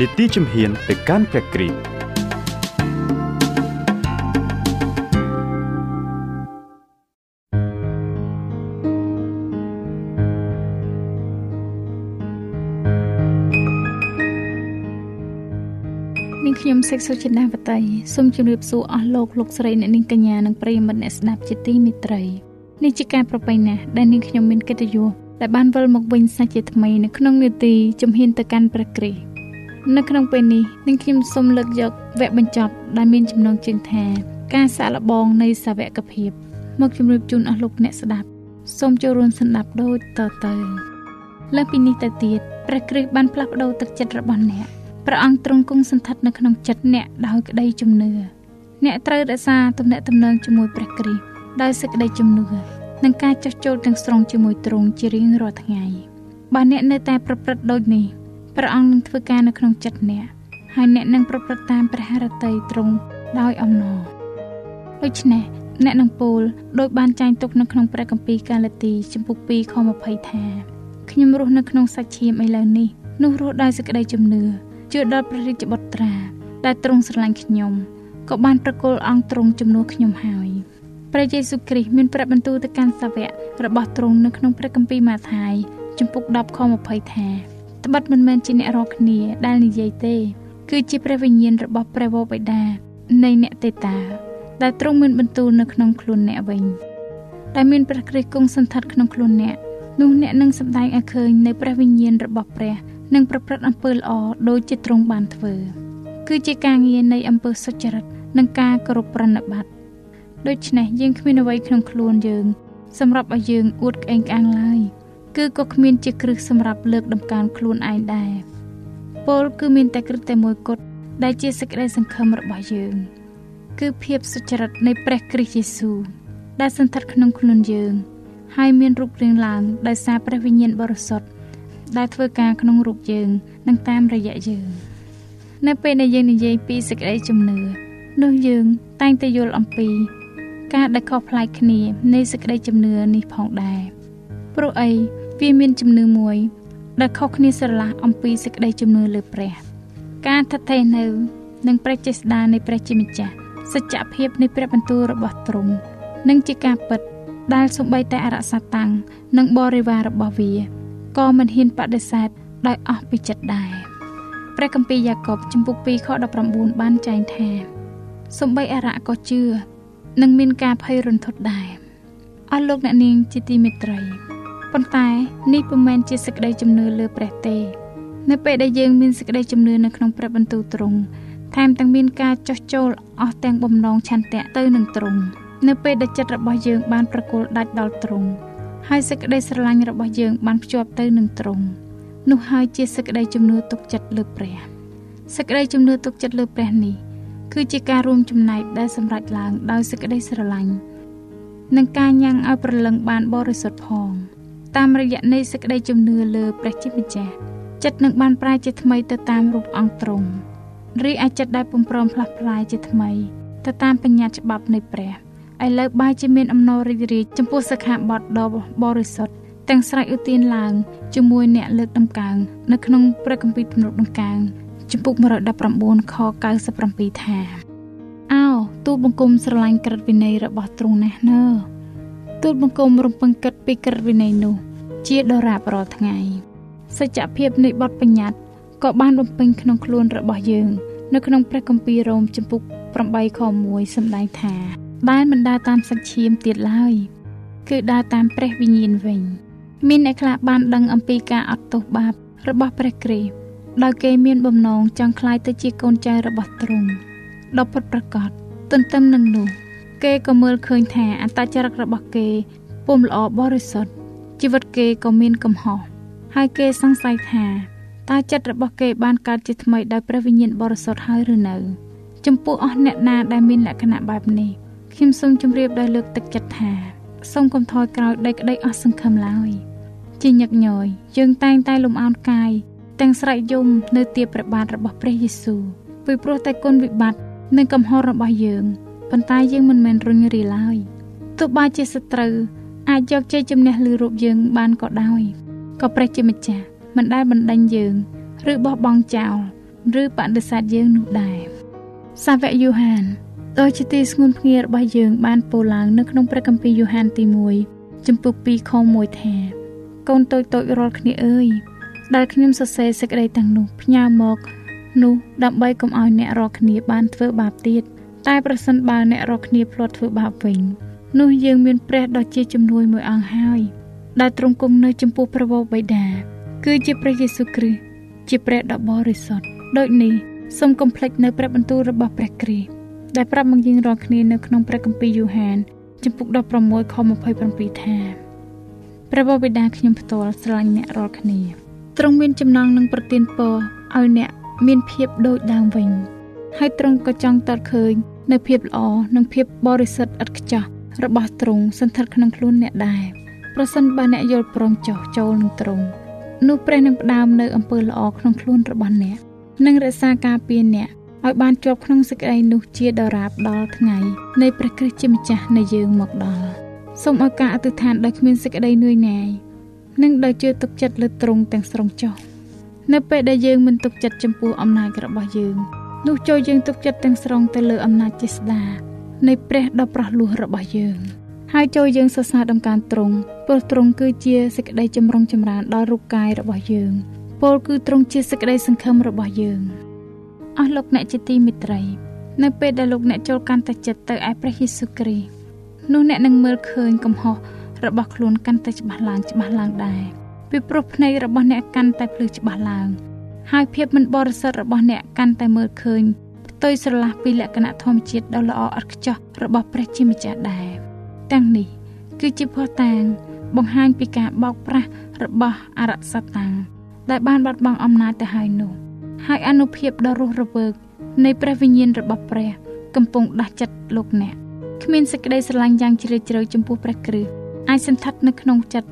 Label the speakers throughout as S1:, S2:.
S1: នីតិជំហានទៅកាន់ព្រះគ្រីស្ទ
S2: នាងខ្ញុំសេកសុចិន្តាបតីសូមជម្រាបសួរអស់លោកលោកស្រីអ្នកនាងកញ្ញានិងប្រិយមិត្តអ្នកស្ដាប់ជាទីមេត្រីនេះជាការប្របីណាស់ដែលនាងខ្ញុំមានកិត្តិយសដែលបានវិលមកវិញសាច់ជាថ្មីនៅក្នុងនេតិជំហានទៅកាន់ព្រះគ្រីស្ទ នៅក្នុងពេលនេះនឹងខ្ញុំសូមលើកយកវគ្គបញ្ចប់ដែលមានចំណងជើងថា ការសាកល្បងនៃសាវកភាព មកជម្រាបជូនអស់លោកអ្នកស្ដាប់សូមចូលរួមស្ដាប់ដូចតទៅលើពីនេះទៅទៀតព្រះគ្រីស្ទបានផ្លាស់ប្ដូរទឹកចិត្តរបស់អ្នកព្រះអង្គទ្រង់គង់សន្តិដ្ឋនៅក្នុងចិត្តអ្នកដោយក្តីជំនឿអ្នកត្រូវរក្សាទំនាក់ទំនងជាមួយព្រះគ្រីស្ទដោយសេចក្តីជំនឿនិងការចោះចូលទាំងស្រុងជាមួយទ្រង់ជារៀងរាល់ថ្ងៃបើអ្នកនៅតែប្រព្រឹត្តដូចនេះ ព្រះអង្គនឹងធ្វើការនៅក្នុងចិត្តអ្នកហើយអ្នកនឹងប្រព្រឹត្តតាមព្រះハរតីទ្រង់ដោយអំណរដូច្នេះអ្នកនឹងពោលដោយបានចែងទុកនៅក្នុងព្រះគម្ពីរកាឡាទីចំពុក2ខ20ថាខ្ញុំរស់នៅក្នុងសាច់ឈាមឥឡូវនេះនោះរស់ដោយសេចក្តីជំនឿជឿដល់ព្រះរាជបុត្រាដែលទ្រង់ស្រឡាញ់ខ្ញុំក៏បានប្រគល់អង្គទ្រង់ជំនួសខ្ញុំហើយព្រះយេស៊ូវគ្រីស្ទមានប្រាប់បន្ទូលទៅកាន់សាវករបស់ទ្រង់នៅក្នុងព្រះគម្ពីរម៉ាថាយចំពុក10ខ20ថា ត្បិតមិនមែនជាអ្នករកគ្នាដែលនិយាយទេ គឺជាព្រះវិញ្ញាណរបស់ព្រះវរបិតានៃអ្នកទេតា ដែលទ្រង់មានបន្ទូលនៅក្នុងខ្លួនអ្នកវិញដែលមានព្រះគ្រីស្ទគង់សន្តិដ្ឋក្នុងខ្លួនអ្នកនោះអ្នកនឹងសម្ដែងឲ្យឃើញនៅព្រះវិញ្ញាណរបស់ព្រះនិងប្រព្រឹត្តអំពើល្អដោយជាទ្រង់បានធ្វើ គឺជាការងារនៃអំពើសុចរិតនិងការគោរពប្រណិប័តដូច្នេះយើងគ្មានអ្វីក្នុងខ្លួនយើង សម្រាប់ឲ្យយើងអួតក្អេងក្អាងឡើយ គឺក៏គ្មានជាគ្រឹះសម្រាប់លើកដំកើងខ្លួនឯងដែរពលគឺមានតែគ្រឹះតែមួយគត់ដែលជាសេចក្តីសង្ឃឹមរបស់យើង គឺភាពសុចរិតនៃព្រះគ្រីស្ទយេស៊ូវដែលសន្តិដ្ឋក្នុងខ្លួនយើង ហើយមានរូបរាងឡើងដោយសារព្រះវិញ្ញាណបរិសុទ្ធដែលធ្វើការក្នុងរូបយើង និងតាមរយៈយើង នៅពេលដែលយើងនិយាយពីសេចក្តីជំនឿនោះយើងតែងតែយល់អំពី ការដែលខុសប្លែកគ្នានៃសេចក្តីជំនឿនេះផងដែរព្រោះអី វាមានជំនឿមួយដែលខុសគ្នាស្រឡះអំពីសេចក្តីជំនឿលើព្រះ ការថថេនៅនិងព្រះចេស្តានៃព្រះជាម្ចាស់សច្ចភាពនៃព្រះបន្ទូលរបស់ទ្រង់និងជាការពិតដែលសំបីតែអរសាតាំងនិងបរិវាររបស់វាក៏មិនហ៊ានបដិសេធដោយអស់ពីចិត្តដែរព្រះគម្ពីរយ៉ាកុបចំពុក2ខ19បានចែងថាសំបីអរៈក៏ជឿនិងមានការភ័យរន្ធត់ដែរអស់លោកអ្នកនាងជាទីមេត្រី ប៉ុន្តែនេះពុំមែនជាសេចក្តីជំនឿលើព្រះទេ នៅពេលដែលយើងមានសេចក្តីជំនឿនៅក្នុងព្រះបន្ទូលទ្រង់ថែមទាំងមានការចោះចូលអស់ទាំងបំណងឆន្ទៈទៅនឹងទ្រង់នៅពេលដែលចិត្តរបស់យើងបានប្រគល់ដាច់ដល់ទ្រង់ហើយសេចក្តីស្រឡាញ់របស់យើងបានភ្ជាប់ទៅនឹងទ្រង់នោះហើយជាសេចក្តីជំនឿទុកចិត្តលើព្រះសេចក្តីជំនឿទុកចិត្តលើព្រះនេះគឺជាការរួមចំណែកដែលសម្រេចឡើងដោយសេចក្តីស្រឡាញ់និងការញ៉ាំងឲ្យប្រលឹងបានបរិសុទ្ធផង។ តាមរយៈនៃសេចក្តីជំនឿលើព្រះជាម្ចាស់ចិត្តនឹងបានប្រែជាថ្មីទៅតាមរូបអង្គទ្រង់រីឯចិត្តដែលពុំព្រមផ្លាស់ប្រែជាថ្មីទៅតាមបញ្ញត្តិច្បាប់នៃព្រះឥឡូវបែរជាមានអំណររីករាយចំពោះសិក្ខាបទដ៏បរិសុទ្ធទាំងស្រេចឧទានឡើងជាមួយអ្នកលើកដំកើងនៅក្នុងព្រះគម្ពីរទំនុកដំកើងចំពុក119ខ97ថាអោទូលបង្គំស្រឡាញ់ក្រឹតវិន័យរបស់ទ្រង់ណាស់ណើ ទូលបង្គំរំពឹងគិតពីក្រឹតវិន័យនោះ ជាដរាបរាល់ថ្ងៃសច្ចភាពនៃបទបញ្ញត្តិក៏បានបំពេញក្នុងខ្លួនរបស់យើង នៅក្នុងព្រះគម្ពីររ៉ូមចំពុក8ខ1សម្ដែងថាដែលមិនដើរតាមសាច់ឈាមទៀតឡើយ គឺដើរតាមព្រះវិញ្ញាណវិញ មានអ្នកខ្លះបានដឹងអំពីការអត់ទោសបាបរបស់ព្រះគ្រីស្ទដោយគេមានបំណងចង់ក្លាយទៅជាកូនចៅរបស់ទ្រង់ដ៏ពិតប្រាកដទន្ទឹមនឹងនោះ គេក៏មើលឃើញថាអត្តចរិតរបស់គេពុំល្អបរិសុទ្ធជីវិតគេក៏មានកំហុសហើយគេសង្ស័យថាតើចិត្តរបស់គេបានកើតជាថ្មីដោយព្រះវិញ្ញាណបរិសុទ្ធហើយឬនៅចំពោះអស់អ្នកណាដែលមានលក្ខណៈបែបនេះខ្ញុំសូមជម្រាបដោយលើកទឹកចិត្តថាសូមកុំថយក្រោយដីក្តីអស់សង្ឃឹមឡើយជាញឹកញយយើងតែងតែលំអោនកាយទាំងស្រែកយំនៅទីព្រះបាទរបស់ព្រះយេស៊ូវពីព្រោះតែគុណវិបត្តិនិងកំហុសរបស់យើង ប៉ុន្តែយើងមិនមែនរុញរាឡើយទោះបីជាសត្រូវអាចយកជ័យជំនះលើរូបយើងបានក៏ដោយក៏ព្រះជាម្ចាស់មិនដែលបណ្ដេញយើង ឬបោះបង់ចោលឬបដិសេធយើងនោះដែរសាវកយូហានដោយជាទីស្ងួនភ្ងារបស់យើងបានពោលឡើងនៅក្នុងព្រះគម្ពីរយូហានទី1ចំពុក2ខ1ថាកូនតូចតូចរាល់គ្នាអើយដែលខ្ញុំសរសេរសេចក្តីទាំងនោះផ្ញើមក នោះដើម្បីកុំឲ្យអ្នករាល់គ្នាបានធ្វើបាបទៀត តែប្រសិនបើអ្នករាល់គ្នាភ្លាត់ធ្វើបាបវិញនោះយើងមានព្រះដ៏ជាជំនួយមួយអង្គហើយដែលទ្រង់គង់នៅចំពោះព្រះវរបិតាគឺជាព្រះយេស៊ូវគ្រីស្ទជាព្រះដ៏បរិសុទ្ធដូចនេះសូមកុំភ្លេចនៅព្រះបន្ទូលរបស់ព្រះគ្រីស្ទដែលប្រាប់មកយើងរាល់គ្នានៅក្នុងព្រះគម្ពីរយូហានចំពុក16ខ27ថាព្រះបិតាខ្ញុំផ្ទាល់ស្រឡាញ់អ្នករាល់គ្នាទ្រង់មានចំណងនឹងប្រទានពរឲ្យអ្នកមានភាពដូចដើមវិញហើយទ្រង់ក៏ចង់តតឃើញ នៅភាពល្អនិងភាពបរិសុទ្ធឥតខ្ចោះរបស់ទ្រង់សន្ធិដ្ឋក្នុងខ្លួនអ្នកដែរប្រសិនបើអ្នកយល់ព្រមចោះចូលនឹងទ្រង់នោះព្រះនឹងផ្ដើមនៅអំពើល្អក្នុងខ្លួនរបស់អ្នកនិងរក្សាការពារអ្នកឲ្យបានជាប់ក្នុងសេចក្តីនោះជាដរាបដល់ថ្ងៃនៃព្រះគ្រីស្ទជាម្ចាស់នៃយើងមកដល់សូមឲ្យការអធិដ្ឋានដោយគ្មានសេចក្តីនឿយណាយនិងដោយជឿទុកចិត្តលើទ្រង់ទាំងស្រុងចុះនៅពេលដែលយើងមិនទុកចិត្តចំពោះអំណាចរបស់យើង នោះចូលយើងទុកចិត្តទាំងស្រុងទៅលើអំណាចចេស្តានៃព្រះដ៏ប្រោះលោះរបស់យើងហើយចូលយើងសរសើរដំកើងទ្រង់ព្រោះទ្រង់គឺជាសេចក្តីចម្រុងចម្រើនដល់រូបកាយរបស់យើងពលគឺទ្រង់ជាសេចក្តីសង្ឃឹមរបស់យើងអស់លោកអ្នកជាទីមេត្រី នៅពេលដែលលោកអ្នកចូលកាន់តែចិត្តទៅឯព្រះយេស៊ូវគ្រីស្ទនោះអ្នកនឹងមើលឃើញកំហុសរបស់ខ្លួនកាន់តែច្បាស់ឡើងច្បាស់ឡើងដែរពីព្រោះភ្នែករបស់អ្នកកាន់តែភ្លឺច្បាស់ឡើង ហើយភាពមិនបរិសុទ្ធរបស់អ្នកកាន់តែមើលឃើញផ្ទុយស្រឡះពីលក្ខណៈធម្មជាតិដ៏ល្អឥតខ្ចោះរបស់ព្រះជាម្ចាស់ដែរទាំងនេះ គឺជាភស្តុតាង បង្ហាញពីការបោកប្រាស់របស់អរិយសតាំងដែលបានបាត់បង់អំណាចទៅហើយនោះហើយអនុភាពដ៏រស់រវើកនៃព្រះវិញ្ញាណរបស់ព្រះ កំពុងដាស់ចិត្តលោកអ្នកគ្មានសេចក្តីស្រឡាញ់យ៉ាងជ្រាលជ្រៅចំពោះព្រះគ្រីស្ទអាចសន្តិដ្ឋនៅក្នុងចិត្ត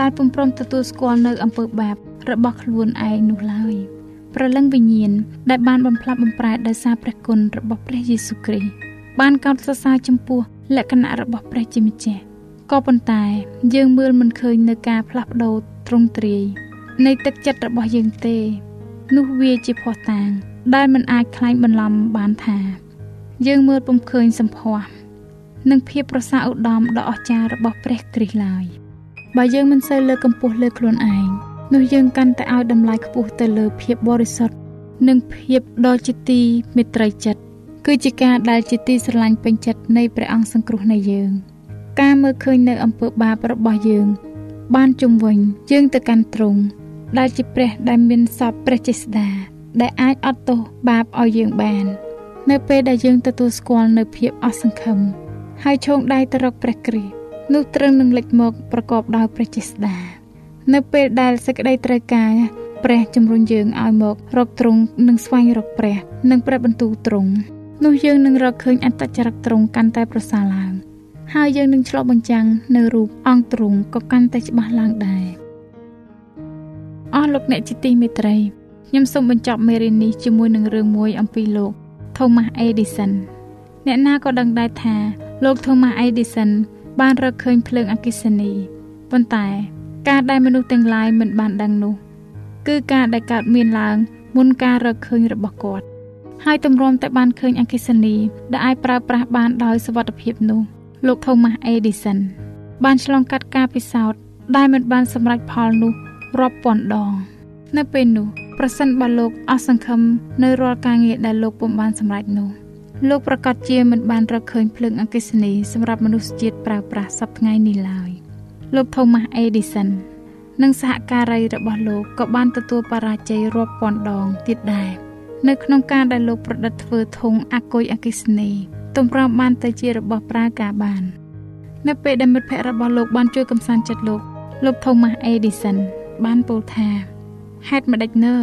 S2: ដែលពំប្រំទទួលស្គាល់នៅអំពើបាបរបស់ខ្លួនឯងនោះឡើយព្រលឹងវិញ្ញាណដែលបានបំផ្លាប់បំប្រែដោយសារព្រះគុណរបស់ព្រះយេស៊ូវគ្រីស្ទបានកោតសរសើរចំពោះលក្ខណៈរបស់ព្រះជាម្ចាស់ក៏ប៉ុន្តែយើងមើលមិនឃើញនៅការផ្លាស់ប្ដូរទ្រង់ទ្រាយនៃទឹកចិត្តរបស់យើងទេ នោះវាជាភ័ស្តុតាង ដែលមិនអាចខ្លែងបន្លំបានថា យើងមើលពុំឃើញសម្ផស្សនិងភាពប្រសាឧត្តមដ៏អស្ចារ្យរបស់ព្រះគ្រីស្ទឡើយ។ បើយើងមិនសូវលើកកម្ពស់លើខ្លួនឯងនោះយើងកាន់តែឲ្យតម្លៃខ្ពស់ទៅលើភាពបរិសុទ្ធនិងភាពដ៏ជាទីមេត្រីចិត្តគឺជាការដែលជាទីស្រឡាញ់ពេញចិត្តនៃព្រះអង្គសង្គ្រោះនៃយើង ការមើលឃើញនៅអំពើបាបរបស់យើង បានជំវិញយើងទៅកាន់ទ្រង់ដែលជាព្រះដែលមានសពព្រះចេស្តាដែលអាចអត់ទោសបាបឲ្យយើងបាន នៅពេលដែលយើងទទួលស្គាល់នៅភាពអស់សង្ឃឹមហើយឈោងដៃទៅរកព្រះគ្រីស្ទ នោះត្រឹមនឹងលេចមកប្រកបដោយព្រះចេស្តានៅពេលដែលសេចក្តីត្រូវការព្រះជំរុញយើងឲ្យមករកទ្រង់និងស្វែងរកព្រះ និងព្រះបន្ទូលទ្រង់នោះយើងនឹងរកឃើញអត្តចរិតទ្រង់កាន់តែប្រសើរឡើងហើយយើងនឹងឆ្លុះបញ្ចាំងនៅរូបអង្គទ្រង់ក៏កាន់តែច្បាស់ឡើងដែរអស់លោកអ្នកជាទីមេត្រីខ្ញុំសូមបញ្ចប់មេរៀននេះជាមួយនឹងរឿងមួយអំពីលោក Thomas Edison អ្នកណាក៏ដឹងដែរថាលោក Thomas Edison បានរកឃើញភ្លើងអគ្គិសនីប៉ុន្តែការដែលមនុស្សទាំងឡាយមិនបានដឹងនោះ គឺការដែលកើតមានឡើងមុនការរកឃើញរបស់គាត់ហើយទម្រាំតែបានឃើញអគ្គិសនីដែលអាចប្រើប្រាស់បានដោយសវត្ថភាពនោះលោក Thomas Edison បានឆ្លងកាត់ការពិសោធន៍ដែលមិនបានសម្រេចផលនោះរាប់ពាន់ដង នៅពេលនោះប្រសិនបើលោកអស់សង្ឃឹមនៅរាល់ការងារដែលលោកពុំបានសម្រេចនោះ លោកប្រកាសជាមិនបានរកឃើញភ្លើងអគ្គិសនីសម្រាប់មនុស្សជាតិប្រើប្រាស់សប្តាហ៍នេះឡើយលោក Thomas Edison និងសហការីរបស់លោកក៏បានទទួលបរាជ័យរាប់ពាន់ដងទៀតដែរនៅក្នុងការដែលលោកប្រឌិតធ្វើធុងអាគុយអគ្គិសនីទំប្រំបានទៅជារបស់ប្រើការបាន នៅពេលដែលមិត្តភ័ក្តិរបស់លោកបានជួយកំសាន្តចិត្តលោកលោក Thomas Edison បានពោលថាហេតុម្ដេចនើ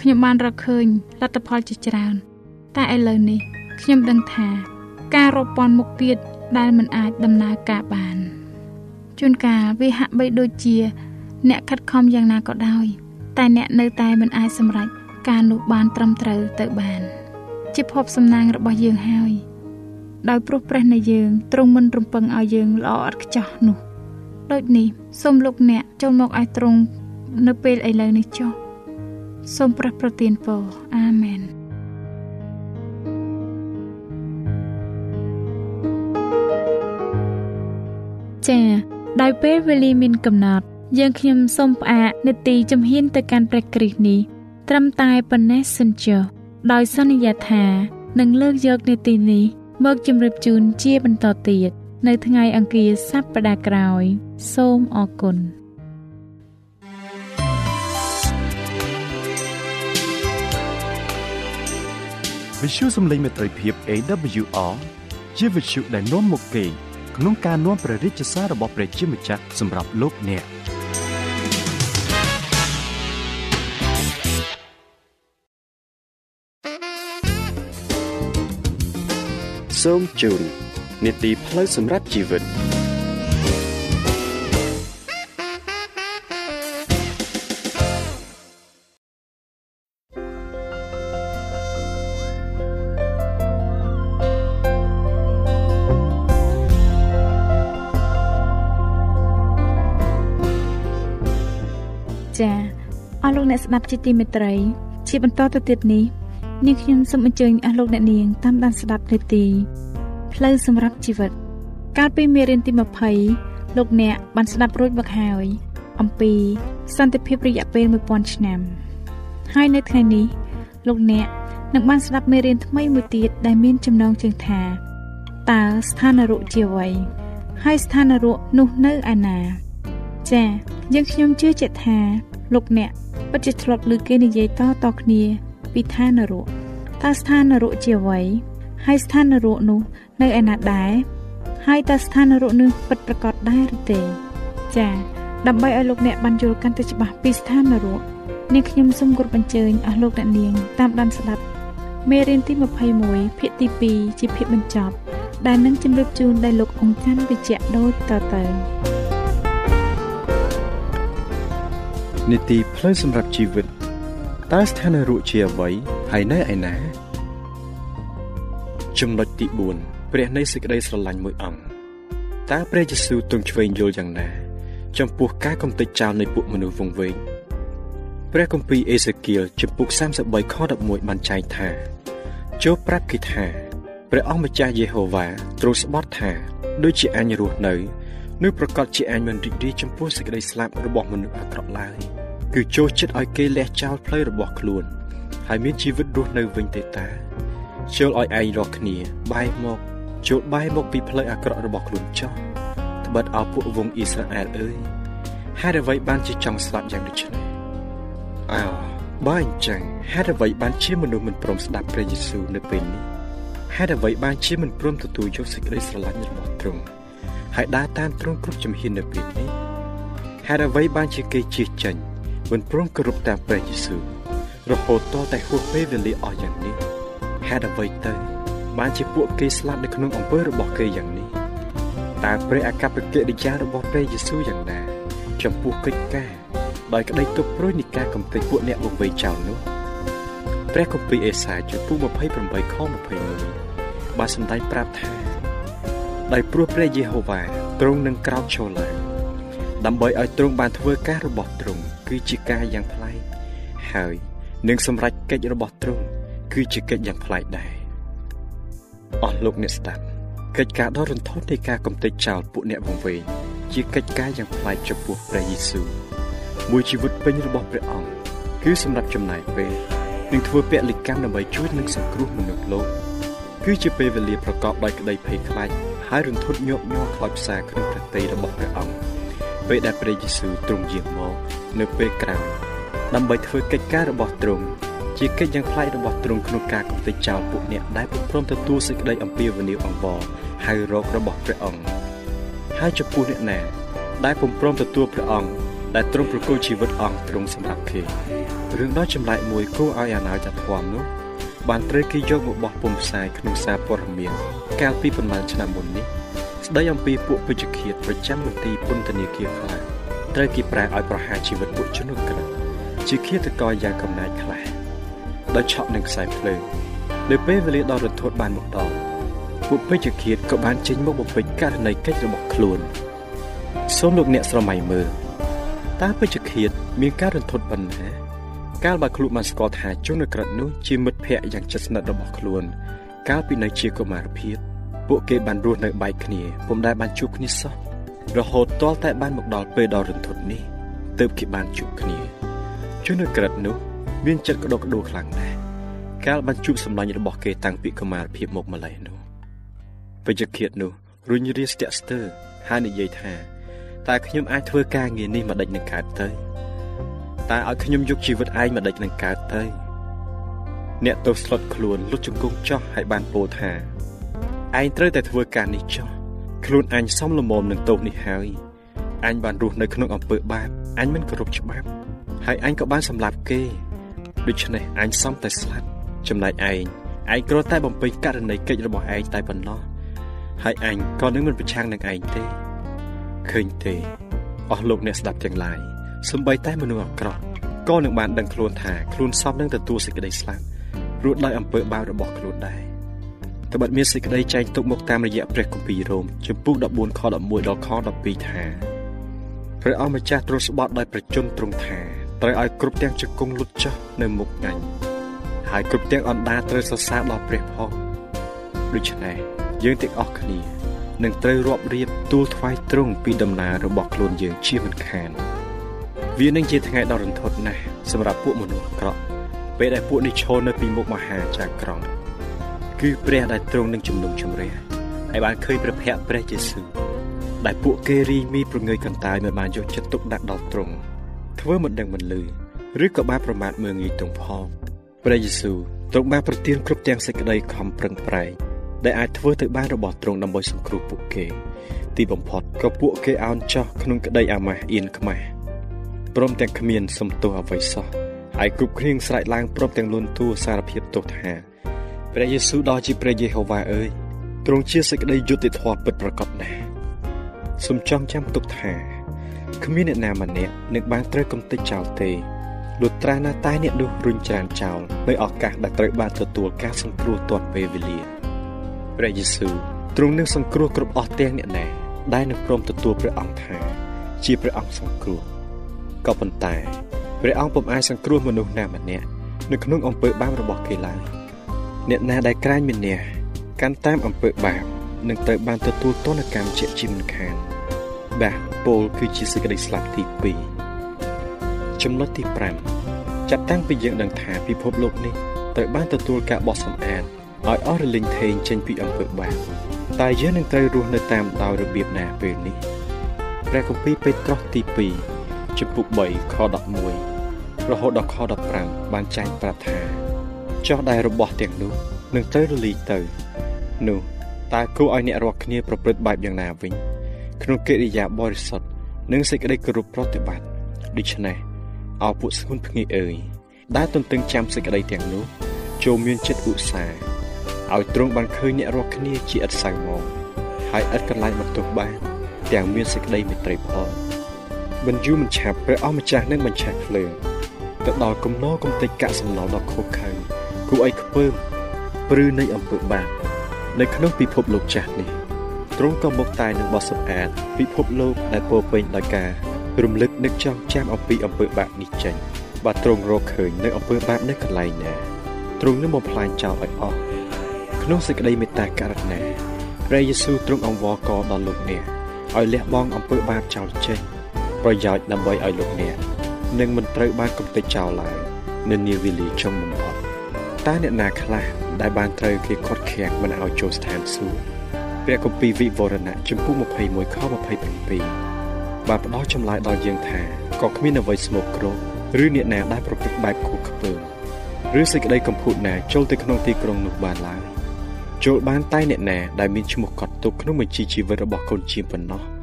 S2: ខ្ញុំបានរកឃើញលទ្ធផលជាច្រើន តែឥឡូវនេះ ខ្ញុំដឹងថា ការរាប់ពាន់មុខទៀតដែលមិនអាចដំណើរការបានជួនកាលវាហាក់បីដូចជា អ្នកខិតខំយ៉ាងណាក៏ដោយ តែអ្នកនៅតែមិនអាចសម្រេចការនោះបានត្រឹមត្រូវទៅបាន ជាភពសំណាងរបស់យើងហើយដោយព្រោះព្រះនៃយើងទ្រង់មិនរំពឹងឲ្យយើងល្អឥតខ្ចោះនោះដូចនេះសូមលោកអ្នកចូលមកឲ្យទ្រង់នៅពេលឥឡូវនេះចុះសូមព្រះប្រទានពរអាមែន ចា៎ដោយពេលវេលាមានកំណត់ យើងខ្ញុំសូមផ្អាកនេតិជំហានទៅកាន់ព្រះគ្រីស្ទនេះត្រឹមតែប៉ុណ្ណេះសិនចុះដោយសន្យាថានឹងលើកយកនេតិនេះមកជម្រាបជូនជាបន្តទៀតនៅថ្ងៃអង្គារសប្តាហ៍ក្រោយ សូមអរគុណ
S1: វិទ្យុសំឡេងមេត្រីភាព AWR ជាវិទ្យុដែលនាំមកពី ក្នុងការនាំព្រះរាជសាររបស់ព្រះជាម្ចាស់សម្រាប់លោកអ្នកសូមជូននីតិផ្លូវសម្រាប់ជីវិត
S2: ស់លោកអ្នកស្ដាប់ជាទីមេត្រី ជាបន្តទៅទៀតនេះនាងខ្ញុំសូមអញ្ជើញអស់លោកអ្នកនាងតាមដានស្ដាប់នាទីផ្លូវសម្រាប់ជីវិត កាលពីមេរៀនទី20លោកអ្នកបានស្ដាប់រួចមកហើយ អំពីសន្តិភាពរយៈពេល1000ឆ្នាំហើយនៅថ្ងៃនេះលោកអ្នកនឹងបានស្ដាប់មេរៀនថ្មីមួយទៀតដែលមានចំណងជើងថាតើស្ថានរុជាអ្វីហើយស្ថានរុនោះនៅឯណា ចា៎យើងខ្ញុំជឿជាក់ថាលោកអ្នក ពិតជាធ្លាប់ឮគេនិយាយតៗគ្នាពីឋាននរកតើស្ថាននរកជាអ្វីហើយស្ថាននរកនោះនៅឯណាដែរហើយតើស្ថាននរកនោះពិតប្រាកដដែរឬទេចា៎ដើម្បីឲ្យលោកអ្នកបានយល់កាន់តែច្បាស់ពីស្ថាននរកនាងខ្ញុំសូមគោរពអញ្ជើញអស់លោកអ្នកនាងតាមដានស្ដាប់មេរៀនទី21ភាគទី2ជាភាគបញ្ចប់ដែលនឹងជម្រាបជូនដោយលោកអង្គច័ន្ទវិជ្ជៈដូចតទៅ
S1: នីតិផ្លូវសម្រាប់ជីវិតតើស្ថានភាពជាអ្វីហើយនៅឯណាចំណុចទី4ព្រះនៃសេចក្តីស្រឡាញ់មួយអង្គតើព្រះយេស៊ូវទ្រង់ឆ្វេងយល់យ៉ាងណា ចំពោះការកំទេចចោលនៃពួកមនុស្សវង្វេងព្រះគម្ពីរអេសេគៀលចំពុក33ខ11បានចែងថាចូលប្រាប់គេថាព្រះអង្គម្ចាស់យេហូវ៉ាទ្រង់ស្បត់ថាដូចជាអញរស់នៅនឹងប្រកាសជាអញមិនរីករាយចំពោះសេចក្តីស្លាប់របស់មនុស្សអាក្រក់ឡើយ គឺចូលចិត្តឲ្យគេលះចោលផ្លូវរបស់ខ្លួន ហើយមានជីវិតរស់នៅវិញទេតាចូលឲ្យឯងរកគ្នា បែរមកចូលបែរមកពីផ្លូវអាក្រក់របស់ខ្លួនចោះត្បិតឲ្យពួកវងអ៊ីស្រាអែលអើយហេតុអ្វីបានជាចង់ស្លាប់យ៉ាងដូចនេះអើបើអញ្ចឹងហេតុអ្វីបានជាមនុស្សមិនព្រមស្ដាប់ព្រះយេស៊ូវនៅពេលនេះហេតុអ្វីបានជាមិនព្រមទទួលយកសេចក្តីស្រឡាញ់របស់ទ្រង់ហើយដើរតាមទ្រង់គ្រប់ជំហាននៅពេលនេះហេតុអ្វីបានជាគេជៀសចេញ មិនព្រមគោរពតាមព្រះយេស៊ូវរហូតតតែហួសពេលវេលាអស់យ៉ាងនេះហេតុអ្វីទៅ បានជាពួកគេស្លាប់នៅក្នុងអំពើរបស់គេយ៉ាងនេះតើព្រះអកប្បកិរិយារបស់ព្រះយេស៊ូវយ៉ាងណា ចំពោះកិច្ចការដោយក្តីទុក្ខព្រួយនៃការកំទេចពួកអ្នកវង្វេងចោលនោះព្រះគម្ពីរអេសាយជំពូក28ខ21បានសម្ដែងប្រាប់ថាដោយព្រោះព្រះយេហូវ៉ាទ្រង់នឹងក្រោកឈរឡើងដើម្បីឲ្យទ្រង់បានធ្វើការរបស់ទ្រង់ គឺជាការយ៉ាងប្លែកហើយនឹងសម្រេចកិច្ចរបស់ទ្រង់គឺជាកិច្ចយ៉ាងប្លែកដែរអស់លោកអ្នកស្ដាប់កិច្ចការដ៏រន្ធត់នៃការកំទេចចោលពួកអ្នកវង្វេងជាកិច្ចការយ៉ាងប្លែកចំពោះព្រះយេស៊ូវមួយជីវិតពេញរបស់ព្រះអង្គគឺសម្រាប់ចំណាយពេលនិងធ្វើពលិកម្មដើម្បីជួយនឹងសង្គ្រោះមនុស្សលោកគឺជាពេលវេលាប្រកបដោយក្តីភ័យខ្លាចហើយរន្ធត់ញាប់ញ័រខ្លោចផ្សាក្នុងព្រះទ័យរបស់ព្រះអង្គ ពេលដែលព្រះយេស៊ូវទ្រង់យាងមកនៅពេលក្រោយដើម្បីធ្វើកិច្ចការរបស់ទ្រង់ជាកិច្ចយ៉ាងប្លែករបស់ទ្រង់ក្នុងការកំទេចចោលពួកអ្នកដែលពុំព្រមទទួលសេចក្តីអំពាវនាវអង្វរហៅរករបស់ព្រះអង្គហើយចំពោះអ្នកណាដែលពុំព្រមទទួលព្រះអង្គដែលទ្រង់ប្រគល់ជីវិតអង្គទ្រង់សម្រាប់គេរឿងដ៏ចម្លែកមួយគួរឲ្យអាណោចធម៌នោះបានត្រូវគេយកមកបោះពុំផ្សាយក្នុងសារព័ត៌មានកាលពីប្រមាណឆ្នាំមុននេះ ស្ដីអំពីពួកពេជ្ឈឃាតប្រចាំមន្ទីរពន្ធនាគារខ្លះត្រូវគេប្រាឲ្យប្រហារជីវិតពួកជនក្រិតជាឃាតករយ៉ាងកំណាចខ្លះដោយឆក់នឹងខ្សែភ្លើងនៅពេលវេលាដ៏រន្ធត់បានមកដល់ពួកពេជ្ឈឃាតក៏បានចេញមកបំពេញករណីកិច្ចរបស់ខ្លួនសូមលោកអ្នកស្រមៃមើលតើពេជ្ឈឃាតមានការរន្ធត់ប៉ុណ្ណាកាលបើខ្លួនបានស្គាល់ថាជនក្រិតនោះជាមិត្តភ័ក្តិយ៉ាងជិតស្និទ្ធរបស់ខ្លួន កាលពីនៅជាកុមារភាព ពួកគេបានរស់នៅបែកគ្នាពុំដែលបានជួបគ្នាសោះរហូតទាល់តែបានមកដល់ពេលដ៏រន្ធត់នេះទើបគេបានជួបគ្នាជនក្រិតនោះ មានចិត្តក្តុកក្តួលខ្លាំងណាស់កាលបានជួបសម្លាញ់របស់គេតាំងពីកុមារភាពមកម្លេះនោះពេជ្ជឃាតនោះរុញរាស្ទាក់ស្ទើរហើយនិយាយថាតើខ្ញុំអាចធ្វើការងារនេះមកដេចនឹងកើតទៅតើឲ្យខ្ញុំយកជីវិតឯងមកដេចនឹងកើតទៅអ្នកទោសស្លុតខ្លួនលុតជង្គង់ចោះហើយបានពោលថា ឯងត្រូវតែធ្វើការនេះចោះខ្លួនអញសំលមមនឹងទោសនេះហើយអញបានរស់នៅក្នុងអំពើបាបអញមិនគោរពច្បាប់ ហើយអញក៏បានសម្លាប់គេដូច្នេះអញសំតែស្លាប់ចំណែកឯងឯងគ្រាន់តែបំពេញករណីកិច្ចរបស់ឯងតែប៉ុណ្ណោះហើយអញក៏នឹងមិនប្រឆាំងនឹងឯងទេឃើញទេអស់លោកអ្នកស្ដាប់ទាំងឡាយសំបីតែមនុស្សអាក្រក់ក៏នឹងបានដឹងខ្លួនថាខ្លួនសមនឹងទទួលសេចក្តីស្លាប់រួចដោយអំពើបាបរបស់ខ្លួនដែរ ត្បិតមានសេចក្តីចែងទុកមកតាមរយៈព្រះគម្ពីររ៉ូមជំពូក14ខ11ដល់ខ12ថាព្រះអង្គម្ចាស់ទ្រង់ស្បត់ដោយប្រជញ្ញទ្រង់ថាត្រូវឲ្យគ្រប់ទាំងជង្គង់លុតចុះនៅមុខអញហើយគ្រប់ទាំងអណ្ដាត្រូវសរសើរដល់ព្រះផងដូច្នេះយើងទាំងអស់គ្នានឹងត្រូវរាប់រៀបទូលថ្វាយទ្រង់ពីដំណើររបស់ខ្លួនយើងជាមិនខាន វានឹងជាថ្ងៃដ៏រន្ធត់ណាស់សម្រាប់ពួកមនុស្សអាក្រក់ពេលដែលពួកនេះឈរនៅពីមុខមហាចក្រង្គគឺព្រះដែលទ្រង់នឹងជំនុំជម្រះហើយបានឃើញព្រះភ័ក្ត្រព្រះយេស៊ូវដែលពួកគេរីមីប្រងើយកន្តើយមិនបានយកចិត្តទុកដាក់ដល់ទ្រង់ធ្វើមិនដឹងមិនលឺឬក៏បានប្រមាថមើងងាយទ្រង់ផងព្រះយេស៊ូវទ្រង់បានប្រទានគ្រប់ទាំងសេចក្តីខំប្រឹងប្រែងដែលអាចធ្វើទៅបានរបស់ទ្រង់ដើម្បីសង្គ្រោះពួកគេ ទីបំផុតក៏ពួកគេអោនចោះក្នុងក្តីអាម៉ាស់អៀនខ្មាស់ព្រមទាំងគ្មានសំទោសអ្វីសោះហើយគ្រប់គ្រៀងស្រែកឡើងព្រមទាំងលន់តួសារភាពទោសថា ព្រះយេស៊ូវដ៏ជាព្រះយេហូវ៉ាអើយទ្រង់ជាសេចក្តីយុត្តិធម៌ពិតប្រាកដណាស់សូមចងចាំទុកថាគ្មានអ្នកណាម្នាក់នឹងបានត្រូវកំទេចចោលទេលុះត្រាណាតែអ្នកនោះរុញច្រានចោលនៅឱកាសដែលត្រូវបានទទួលការសង្គ្រោះទាន់ពេលវេលាព្រះយេស៊ូវទ្រង់នឹងសង្គ្រោះគ្រប់អស់ទាំងអ្នកណាដែលនឹងព្រមទទួលព្រះអង្គថា ជាព្រះអង្គសង្គ្រោះក៏ប៉ុន្តែព្រះអង្គពុំអាចសង្គ្រោះមនុស្សណាម្នាក់នៅក្នុងអំពើបាបរបស់គេឡើយ អ្នកណាដែលក្រាញមានះកាន់តាមអំពើបាបនឹងត្រូវបានទទួលទណ្ឌកម្មជាជាមិនខានបាទពលគឺជាសេចក្តីស្លាប់ទី2ចំណុចទី5ចាប់តាំងពីយើងដឹងថាពិភពលោកនេះត្រូវបានទទួលការបោះសម្អាតឲ្យអស់រលីងថេងចេញពីអំពើបាបតើយើងនឹងត្រូវរស់នៅតាមដោយរបៀបណាពេលនេះព្រះគម្ពីរពេត្រុសទី2ចំពុក3ខ11រហូតដល់ខ15បានចែងប្រាប់ថា ចោះដែលរបស់ទាំងនោះនឹងត្រូវរលីងទៅ នោះតើគួរឲ្យអ្នករាល់គ្នាប្រព្រឹត្តបែបយ៉ាងណាវិញ ក្នុងកិរិយាបរិសុទ្ធនិងសេចក្តីគោរពប្រតិបត្តិដូច្នេះអោពួកស្ងួនភ្ងាអើយដែលទន្ទឹងចាំសេចក្តីទាំងនោះចូលមានចិត្តឧស្សាហ៍ឲ្យទ្រង់បានឃើញអ្នករាល់គ្នាជាឥតសៅមកហើយឥតកន្លែងបន្ទោសបានទាំងមានសេចក្តីមេត្រីផលមិនយូរមិនឆាប់ព្រះអម្ចាស់នឹងបញ្ឆេះភ្លើងទៅដល់គំនរកំទេចកាក់សំណល់ដ៏ខុសខើ គួរឲ្យខ្ពើមព្រឺនៃអំពើបាបនៅក្នុងពិភពលោកចាស់នេះទ្រង់ក៏មកតែនឹងបោះសម្អាតពិភពលោកដែលពោពេញដោយការរំលឹកនឹកចងចាំអំពីអំពើបាបនេះចេញបើទ្រង់រកឃើញនៅអំពើបាបនៅកន្លែងណាទ្រង់នឹងបំផ្លាញចោលឲ្យអស់ក្នុងសេចក្តីមេត្តាករុណាព្រះយេស៊ូវទ្រង់អង្វរកដល់លោកអ្នកឲ្យលះបង់អំពើបាបចោលចេញប្រយោជន៍ដើម្បីឲ្យលោកអ្នកនឹងមិនត្រូវបានកំទេចចោលឡើយនៅនាវេលាចុងបំផុត តើអ្នកណាខ្លះដែលបានត្រូវគេខាត់ខាំងមិនឲ្យចូលស្ថានសួគ៌ព្រះគម្ពីរវិវរណៈចំពុ21ខ27បានផ្ដល់ចម្លើយដល់យើងថាក៏គ្មានអ្វីស្មោកគ្រោកឬអ្នកណាដែលប្រព្រឹត្តបែបខុសខ្ពើមឬសេចក្តីកំពូតណាចូលទៅក្នុងទីក្រុងនោះបានឡើយចូលបានតែអ្នកណាដែលមានឈ្មោះកត់ទុកក្នុងបញ្ជីជីវិតរបស់កូនជាប៉ុណ្ណោះ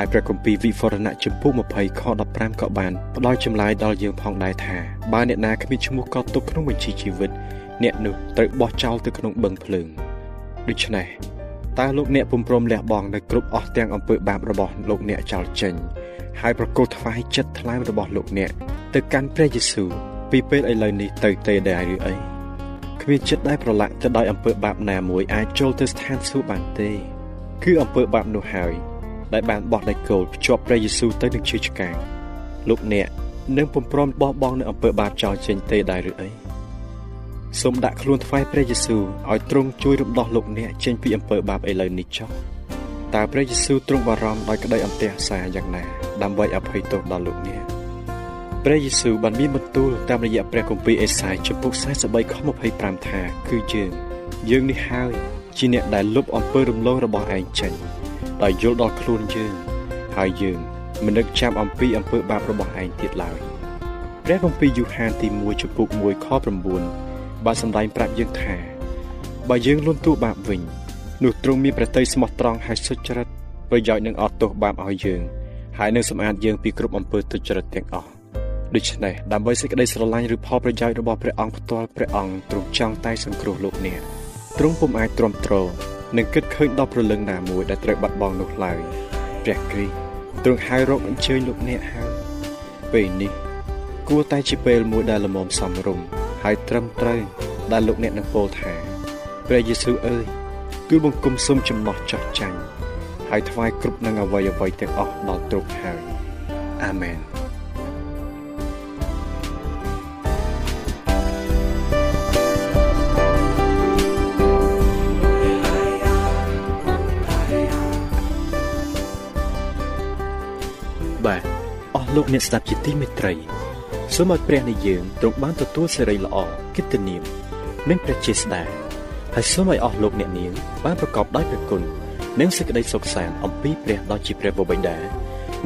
S1: ហើយព្រះគម្ពីរវិវរណៈចំពុ20ខ15ក៏បានផ្ដល់ចម្លើយដល់យើងផងដែរថាបើអ្នកណាគ្មានឈ្មោះកត់ទុកក្នុងបញ្ជីជីវិត អ្នកនោះត្រូវបោះចោលទៅក្នុងបឹងភ្លើងដូច្នេះតើលោកអ្នកពុំព្រមលះបង់នៅគ្រប់អស់ទាំងអំពើបាបរបស់លោកអ្នកចោលចេញហើយប្រគល់ថ្វាយចិត្តថ្លើមរបស់លោកអ្នកទៅកាន់ព្រះយេស៊ូវពីពេលឥឡូវនេះទៅទេដែរឬអីគ្មានចិត្តដែលប្រឡាក់ទៅដោយអំពើបាបណាមួយអាចចូលទៅស្ថានសួគ៌បានទេ គឺអំពើបាបនោះហើយ ដែលបានបោះដៃគោលភ្ជាប់ព្រះយេស៊ូវទៅនឹងឈើឆ្កាងលោកអ្នកនឹងពុំព្រមបោះបង់នៅអំពើបាបចោលចេញទេដែរឬអីសូមដាក់ខ្លួនថ្វាយព្រះយេស៊ូវឲ្យទ្រង់ជួយរំដោះលោកអ្នកចេញពីអំពើបាបឥឡូវនេះចុះតើព្រះយេស៊ូវទ្រង់បារម្ភដោយក្តីអន្ទះសារយ៉ាងណាដើម្បីអភ័យទោសដល់លោកអ្នកព្រះយេស៊ូវបានមានបន្ទូលតាមរយៈព្រះគម្ពីរអេសាយចំពុក43ខ25ថា គឺយើងយើងនេះហើយជាអ្នកដែលលុបអំពើរំលងរបស់ឯងចេញ ដោយយល់ដល់ខ្លួនយើងហើយយើងមិននឹកចាំអំពីអំពើបាបរបស់ឯងទៀតឡើយព្រះគម្ពីរយូហានទី1ចំពុក1ខ9បានសម្ដែងប្រាប់យើងថាបើយើងលន់តួបាបវិញនោះទ្រង់មានព្រះតីស្មោះត្រង់ហើយសុចរិតប្រយោជន៍នឹងអត់ទោសបាបឲ្យយើងហើយនឹងសម្អាតយើងពីគ្រប់អំពើទុច្ចរិតទាំងអស់ដូច្នេះដើម្បីសេចក្តីស្រឡាញ់ឬផលប្រយោជន៍របស់ព្រះអង្គផ្ទាល់ព្រះអង្គទ្រង់ចង់តែសង្គ្រោះលោកអ្នកទ្រង់ពុំអាចទ្រាំទ្រ និងគិតឃើញដល់ព្រលឹងណាមួយដែលត្រូវបាត់បង់នោះឡើយព្រះគ្រីស្ទទ្រង់ហៅរកអញ្ជើញលោកអ្នកហើយពេលនេះ គួរតែជាពេលមួយដែលល្មមសំរុំហើយត្រឹមត្រូវដែលលោកអ្នកនឹងពោលថាព្រះយេស៊ូវអើយគឺបង្គំសុំចំណោះចោះចាញ់ហើយថ្វាយគ្រប់នឹងអ្វីអ្វីទាំងអស់ដល់ទ្រង់ហើយអាមែន លោកអ្នកស្ដាប់ជាទីមេត្រីសូមឲ្យព្រះនៃយើងទ្រង់បានទទួលសេរីល្អកិត្តិនាមនិងព្រះជាស្ដាហើយសូមឲ្យអស់លោកអ្នកនាងបានប្រកបដោយព្រះគុណនិងសេចក្តីសុខសាន្តអំពីព្រះដ៏ជាព្រះបិតា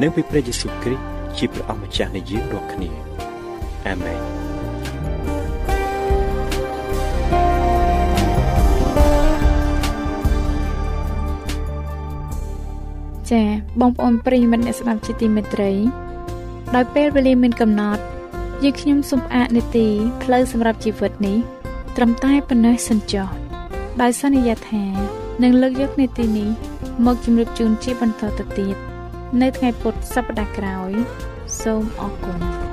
S1: និងពីព្រះយេស៊ូវគ្រីស្ទជាព្រះអម្ចាស់នៃយើងរាល់គ្នាអាមែន
S2: ចា៎បងប្អូនប្រិយមិត្តអ្នកស្ដាប់ជាទីមេត្រី ដោយពេលវេលាមានកំណត់យើងខ្ញុំសូមផ្អាកនីតិផ្លូវសម្រាប់ជីវិតនេះ ត្រឹមតែប៉ុណ្ណេះសិនចុះដោយសន្យាថានឹងលើកយកនីតិនេះមកជម្រាបជូនជាបន្តទៅទៀតនៅថ្ងៃពុធសប្តាហ៍ក្រោយ សូមអរគុណ